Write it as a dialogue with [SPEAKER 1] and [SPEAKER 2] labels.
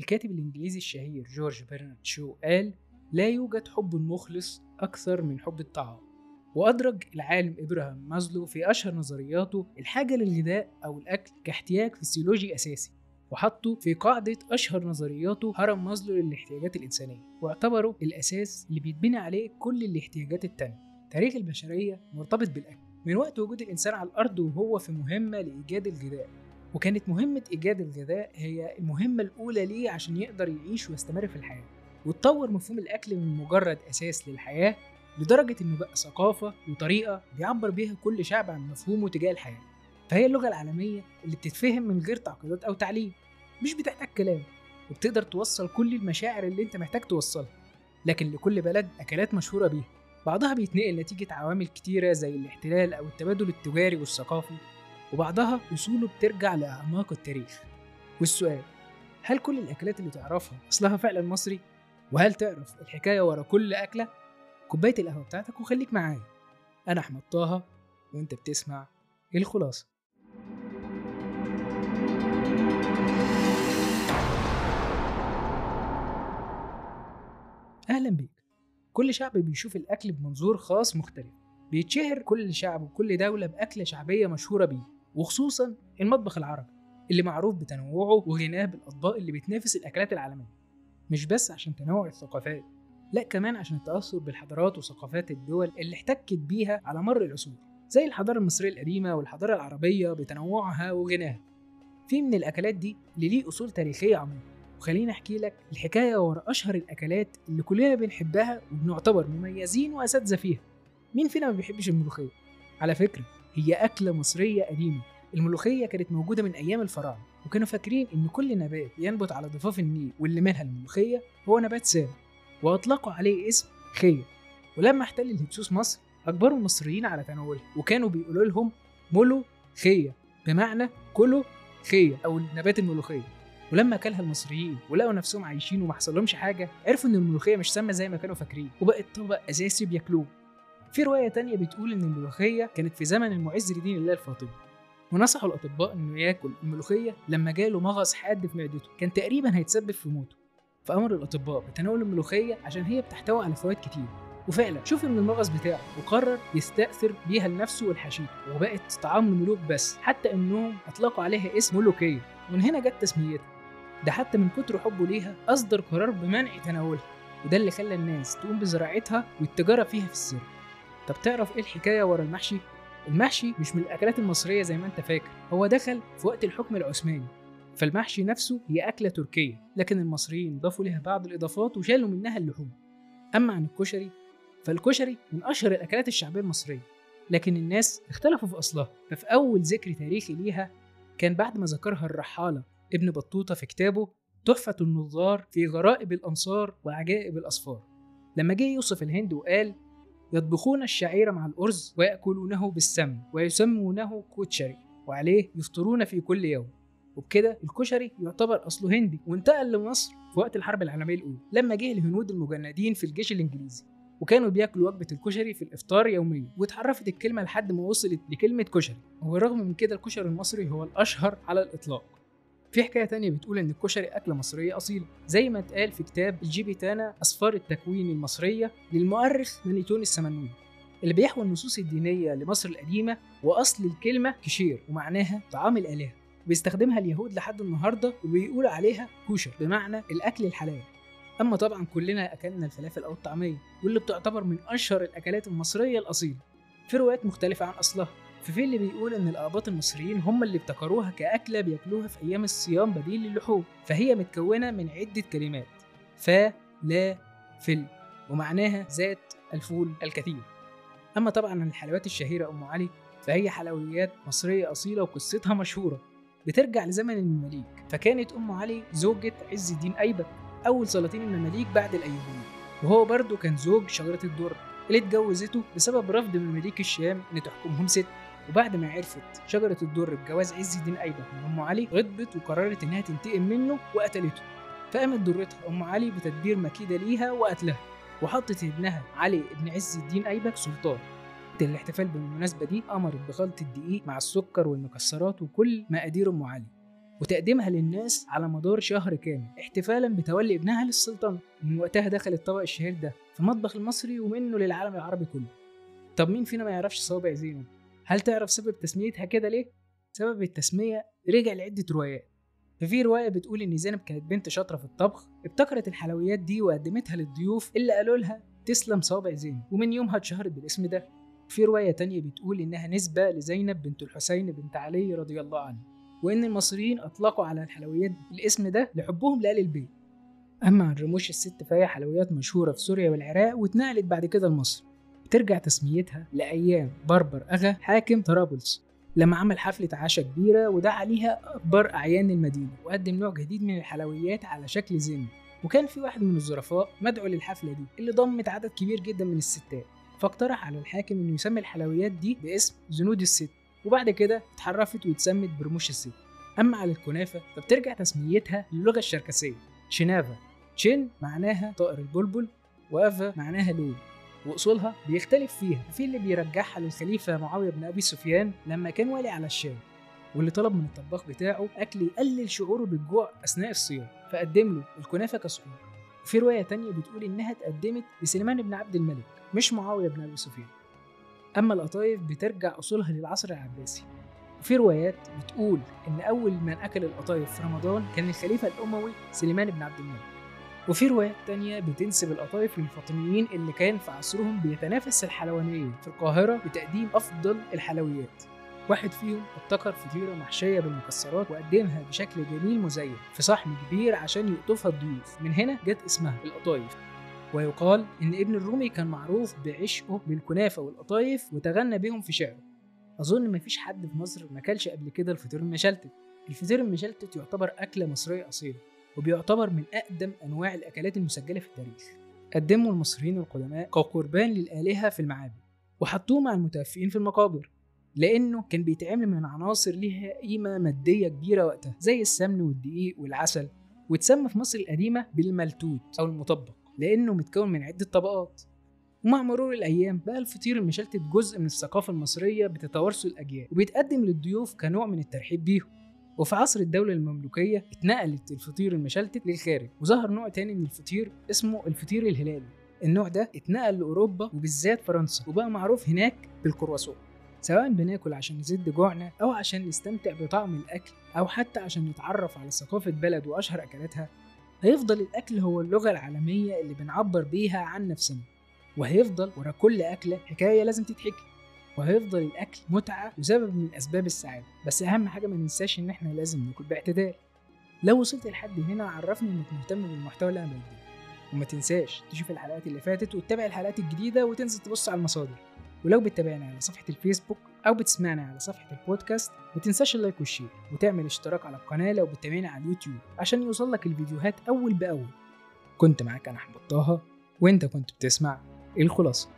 [SPEAKER 1] الكاتب الإنجليزي الشهير جورج برنارد شو قال لا يوجد حب مخلص أكثر من حب الطعام. وأدرج العالم إبراهام مازلو في أشهر نظرياته الحاجة للغذاء أو الأكل كاحتياج فسيولوجي أساسي وحطه في قاعدة أشهر نظرياته هرم مازلو للاحتياجات الإنسانية واعتبره الأساس اللي بيتبني عليه كل الاحتياجات التانية. تاريخ البشرية مرتبط بالأكل. من وقت وجود الإنسان على الأرض وهو في مهمة لإيجاد الغذاء وكانت مهمة إيجاد الغذاء هي المهمة الأولى ليه عشان يقدر يعيش ويستمر في الحياة واتطور مفهوم الأكل من مجرد أساس للحياة لدرجة إنه بقى ثقافة وطريقة بيعبر بيها كل شعب عن مفهومه تجاه الحياة. فهي اللغة العالمية اللي بتتفهم من غير تعقيدات أو تعليم مش بتحتاج كلام وبتقدر توصل كل المشاعر اللي أنت محتاج توصلها. لكن لكل بلد أكلات مشهورة بيها بعضها بيتنقل نتيجة عوامل كتيرة زي الاحتلال أو التبادل التجاري والثقافي. وبعضها أصوله بترجع لأعماق التاريخ. والسؤال هل كل الأكلات اللي تعرفها أصلها فعلا مصري؟ وهل تعرف الحكاية ورا كل أكلة؟ كوباية القهوة بتاعتك وخليك معايا. أنا أحمد طه وأنت بتسمع الخلاصة. أهلا بيك. كل شعب بيشوف الأكل بمنظور خاص مختلف. بيتشهر كل شعب وكل دولة بأكلة شعبية مشهورة بيه. وخصوصا المطبخ العربي اللي معروف بتنوعه وغناه بالأطباق اللي بتنافس الأكلات العالمية. مش بس عشان تنوع الثقافات لا كمان عشان التأثر بالحضارات وثقافات الدول اللي احتكت بيها على مر العصور زي الحضارة المصرية القديمة والحضارة العربية بتنوعها وغناها. في من الأكلات دي اللي ليه أصول تاريخية عميقة. وخليني أحكي لك الحكاية ورا أشهر الأكلات اللي كلنا بنحبها وبنعتبر مميزين وأساتذة فيها. مين فينا ما بيحبش الملوخية؟ على فكرة هي أكلة مصرية قديمة. الملوخية كانت موجودة من أيام الفراعنة وكانوا فاكرين إن كل نبات ينبت على ضفاف النيل واللي منها الملوخية هو نبات سام وأطلقوا عليه اسم خية ولما احتل الهكسوس مصر أجبروا المصريين على تناولها وكانوا بيقولوا لهم ملو خية بمعنى كلوا خية أو نبات الملوخية. ولما اكلها المصريين ولقوا نفسهم عايشين وما حصلهمش حاجة عرفوا إن الملوخية مش سامة زي ما كانوا فاكرين وبقت طبق أساسي بياكلوه. في رواية تانية بتقول إن الملوخية كانت في زمن المعز لدين الله الفاطمي. ونصحوا الأطباء إنه ياكل الملوخية لما جاله مغص حاد في معدته. كان تقريبا هيتسبب في موته. فأمر الأطباء بتناول الملوخية عشان هي بتحتوي على فوائد كتير. وفعلا شوف من المغص بتاعه وقرر يستأثر بيها لنفسه ولحشيته وبقت طعام الملوك بس حتى إنهم أطلقوا عليها اسم ملوكية. ومن هنا جت تسميتها. ده حتى من كتر حبه ليها أصدر قرار بمنع تناولها. وده اللي خلى الناس تقوم بزراعتها والتجارة فيها في السر. طب تعرف إيه الحكاية ورا المحشي؟ المحشي مش من الأكلات المصرية زي ما أنت فاكر هو دخل في وقت الحكم العثماني فالمحشي نفسه هي أكلة تركية لكن المصريين ضافوا لها بعض الإضافات وشالوا منها اللحوم أما عن الكشري فالكشري من أشهر الأكلات الشعبية المصرية لكن الناس اختلفوا في أصلها ففي أول ذكر تاريخي ليها كان بعد ما ذكرها الرحالة ابن بطوطة في كتابه تحفة النظار في غرائب الأنصار وعجائب الأسفار لما جه يوصف الهند وقال يطبخون الشعير مع الأرز ويأكلونه بالسمن ويسمونه كوتشري وعليه يفطرون في كل يوم. وبكده الكشري يعتبر أصله هندي وانتقل لمصر في وقت الحرب العالمية الأولى لما جه الهنود المجندين في الجيش الإنجليزي. وكانوا بياكلوا وجبة الكشري في الإفطار يوميا. واتحرفت الكلمة لحد ما وصلت لكلمة كشري. وبالرغم من كده الكشري المصري هو الأشهر على الإطلاق. في حكاية تانية بتقول إن الكشري أكلة مصرية أصيلة زي ما اتقال في كتاب الجبتانا أسفار التكوين المصرية للمؤرخ مانيتون السمنودي اللي بيحوي النصوص الدينية لمصر القديمة وأصل الكلمة كشير ومعناها طعام الآلهة. بيستخدمها اليهود لحد النهارده وبيقولوا عليها كوشر بمعنى الأكل الحلال. أما طبعا كلنا أكلنا الفلافل أو الطعمية واللي بتعتبر من أشهر الأكلات المصرية الأصيلة. في روايات مختلفة عن أصلها. ففي اللي بيقول إن الآباط المصريين هم اللي ابتكروها كأكلة بياكلوها في أيام الصيام بديل للحوم فهي متكونة من عدة كلمات فا لا فل ومعناها ذات الفول الكثير. أما طبعا الحلويات الشهيرة أم علي فهي حلويات مصرية أصيلة وقصتها مشهورة. بترجع لزمن المماليك فكانت أم علي زوجة عز الدين أيبك أول سلاطين المماليك بعد الايوبيين وهو برضه كان زوج شجرة الدر اللي اتجوزته بسبب رفض مماليك الشام إن تحكمهم ست. وبعد ما عرفت شجرة الدر بجواز عز الدين أيبك من أم علي غضبت وقررت إنها تنتقم منه وقتلته. فقامت ضرتها أم علي بتدبير مكيدة ليها وقتلها وحطت ابنها علي ابن عز الدين أيبك سلطان. الاحتفال بالمناسبة دي أمرت بخلط الدقيق مع السكر والمكسرات وكل مقادير أم علي وتقديمها للناس على مدار شهر كامل احتفالا بتولي ابنها للسلطنة. ومن وقتها دخل الطبق الشهير ده في المطبخ المصري ومنه للعالم العربي كله. طب مين فينا ما يعرفش صوابع زينب؟ هل تعرف سبب تسميتها كده ليه؟ سبب التسمية رجع لعدة روايات. ففي رواية بتقول إن زينب كانت بنت شاطرة في الطبخ ابتكرت الحلويات دي وقدمتها للضيوف اللي قالوا لها تسلم صوابع زينب ومن يومها اتشهرت بالاسم ده. في رواية تانية بتقول إنها نسبة لزينب بنت الحسين بنت علي رضي الله عنه وإن المصريين أطلقوا على الحلويات الاسم ده لحبهم لآل البيت. أما عن رموش الست فهي حلويات مشهورة في سوريا والعراق واتنقلت بعد كده لمصر. ترجع تسميتها لأيام بربر أغا حاكم طرابلس لما عمل حفلة عشاء كبيرة ودعا عليها أكبر أعيان المدينة وقدم نوع جديد من الحلويات على شكل زين وكان في واحد من الظرفاء مدعو للحفلة دي اللي ضمت عدد كبير جدا من الستات. فاقترح على الحاكم إنه يسمي الحلويات دي باسم زنود الست وبعد كده اتحرفت واتسمت برموش الست. أما على الكنافة فبترجع تسميتها للغة الشركسية شنافا تشين معناها طائر البلبل وأفا معناها لول وأصولها بيختلف فيها. في اللي بيرجعها للخليفة معاوية بن أبي سفيان لما كان والي على الشام واللي طلب من الطباخ بتاعه أكل يقلل شعوره بالجوع أثناء الصيام فقدم له الكنافة كسحور وفي رواية تانية بتقول إنها اتقدمت لسليمان بن عبد الملك مش معاوية بن أبي سفيان. أما القطايف بترجع أصولها للعصر العباسي. وفي روايات بتقول إن أول من أكل القطايف في رمضان كان الخليفة الأموي سليمان بن عبد الملك. وفي روايات تانية بتنسب القطايف للفاطميين اللي كان في عصرهم بيتنافس الحلوانيين. في القاهرة بتقديم أفضل الحلويات. واحد فيهم ابتكر فطيرة محشية بالمكسرات وقدمها بشكل جميل مزين في صحن كبير عشان يقطفها الضيوف. من هنا جت اسمها القطايف. ويقال إن ابن الرومي كان معروف بعشقه بالكنافة والقطايف وتغنى بهم في شعره. أظن مفيش حد في مصر ما كلش قبل كده الفطير المشلتت. الفطير المشلتت يعتبر أكلة مصرية أصيلة. وبيعتبر من أقدم أنواع الأكلات المسجلة في التاريخ. قدمه المصريين القدماء كقربان للآلهة في المعابد وحطوه مع المتوفيين في المقابر لأنه كان بيتعمل من عناصر ليها قيمة مادية كبيرة وقتها زي السمن والدقيق والعسل واتسمى في مصر القديمة بالملتوت أو المطبق لأنه متكون من عدة طبقات. ومع مرور الأيام بقى الفطير المشلتت جزء من الثقافة المصرية بتتوارثه الأجيال وبيتقدم للضيوف كنوع من الترحيب بيهم. وفي عصر الدولة المملوكية اتنقلت الفطير المشلتت للخارج وظهر نوع تاني من الفطير اسمه الفطير الهلالي. النوع ده اتنقل لأوروبا وبالذات فرنسا وبقى معروف هناك بالكرواسون سواء بناكل عشان نسد جوعنا أو عشان نستمتع بطعم الأكل أو حتى عشان نتعرف على ثقافة بلد وأشهر أكلاتها. هيفضل الأكل هو اللغة العالمية اللي بنعبر بيها عن نفسنا وهيفضل ورا كل أكلة حكاية لازم تتحكي. وهيفضل الأكل متعة وسبب من أسباب السعادة. بس أهم حاجة ما ننساش إن إحنا لازم ناكل باعتدال. لو وصلت لحد هنا عرفني إنك مهتم بالمحتوى اللي أنا بقدمه وما تنساش تشوف الحلقات اللي فاتت وتتابع الحلقات الجديدة وتنزل تبص على المصادر. ولو بتتابعنا على صفحة الفيسبوك أو بتسمعنا على صفحة البودكاست ما تنساش ال like وال share. وتعمل اشتراك على القناة لو بتتابعنا على اليوتيوب عشان يوصلك الفيديوهات أول بأول. كنت معاك أنا أحمد طه وأنت كنت بتسمع الخلاصة.